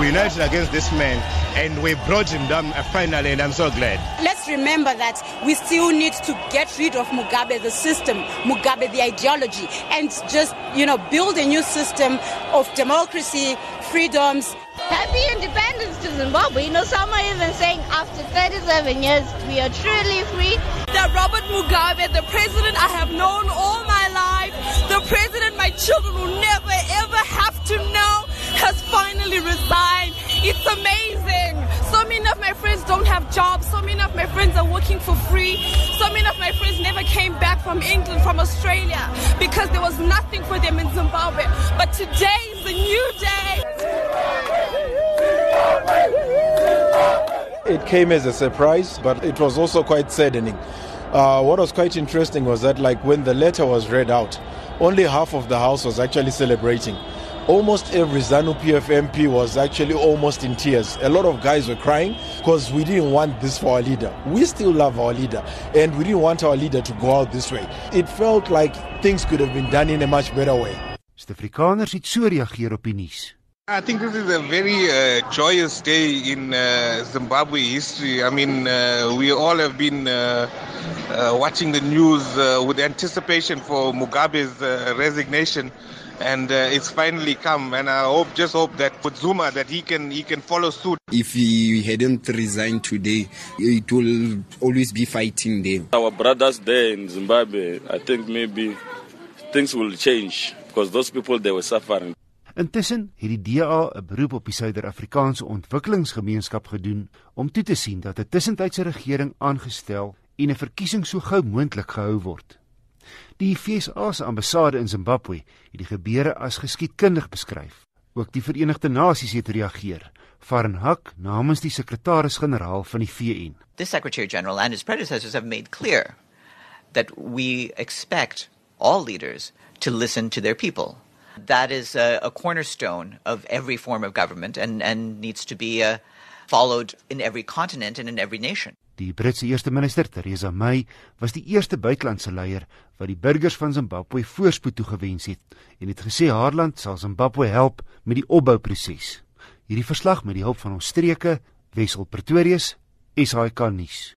we united against this man and we brought him down uh, finally, and I'm so glad. Let's remember that we still need to get rid of Mugabe, the system, Mugabe, the ideology, and just, you know, build a new system of democracy, freedoms. Happy independence to Zimbabwe. You know, some are even saying after 37 years, we are truly free. That Robert Mugabe, the president I have known all my life, the president my children will never It's amazing. So many of my friends don't have jobs. So many of my friends are working for free. So many of my friends never came back from England, from Australia, because there was nothing for them in Zimbabwe. But today is a new day. It came as a surprise, but it was also quite saddening. Uh, what was quite interesting was that, like, when the letter was read out, only half of the house was actually celebrating. Almost every ZANU PF MP was actually almost in tears. A lot of guys were crying because we didn't want this for our leader. We still love our leader, and we didn't want our leader to go out this way. It felt like things could have been done in a much better way. Suid-Afrikaners het so reageer op die nuus. I think this is a very uh, joyous day in uh, Zimbabwe history. I mean, uh, we all have been uh, uh, watching the news uh, with anticipation for Mugabe's uh, resignation, and uh, it's finally come. And I hope, just hope that with Zuma, that he can he can follow suit. If he hadn't resigned today, it will always be fighting there. Our brothers there in Zimbabwe, I think maybe things will change because those people they were suffering. Intussen het die DA 'n beroep op die Suider-Afrikaanse Ontwikkelingsgemeenskap gedoen om toe te sien dat 'n tussentydse regering aangestel en 'n verkiesing so gou moontlik gehou word. Die FSA se ambassade in Zimbabwe het die gebeure as geskiedkundig beskryf. Ook die Verenigde Nasies het reageer. Farn Hak namens die sekretaris-generaal van die VN. The Secretary General and his predecessors have made clear that we expect all leaders to listen to their people. That is a, a cornerstone of every form of government and, and needs to be uh, followed in every continent and in every nation. Die Britse eerste minister, Theresa May, was die eerste buitelandse leier wat die burgers van Zimbabwe voorspoed toegewens het en het gesê haar land sal Zimbabwe help met die opbouproses. Hierdie verslag met die hulp van ons streke Wessel Pretorius, SAK nuus.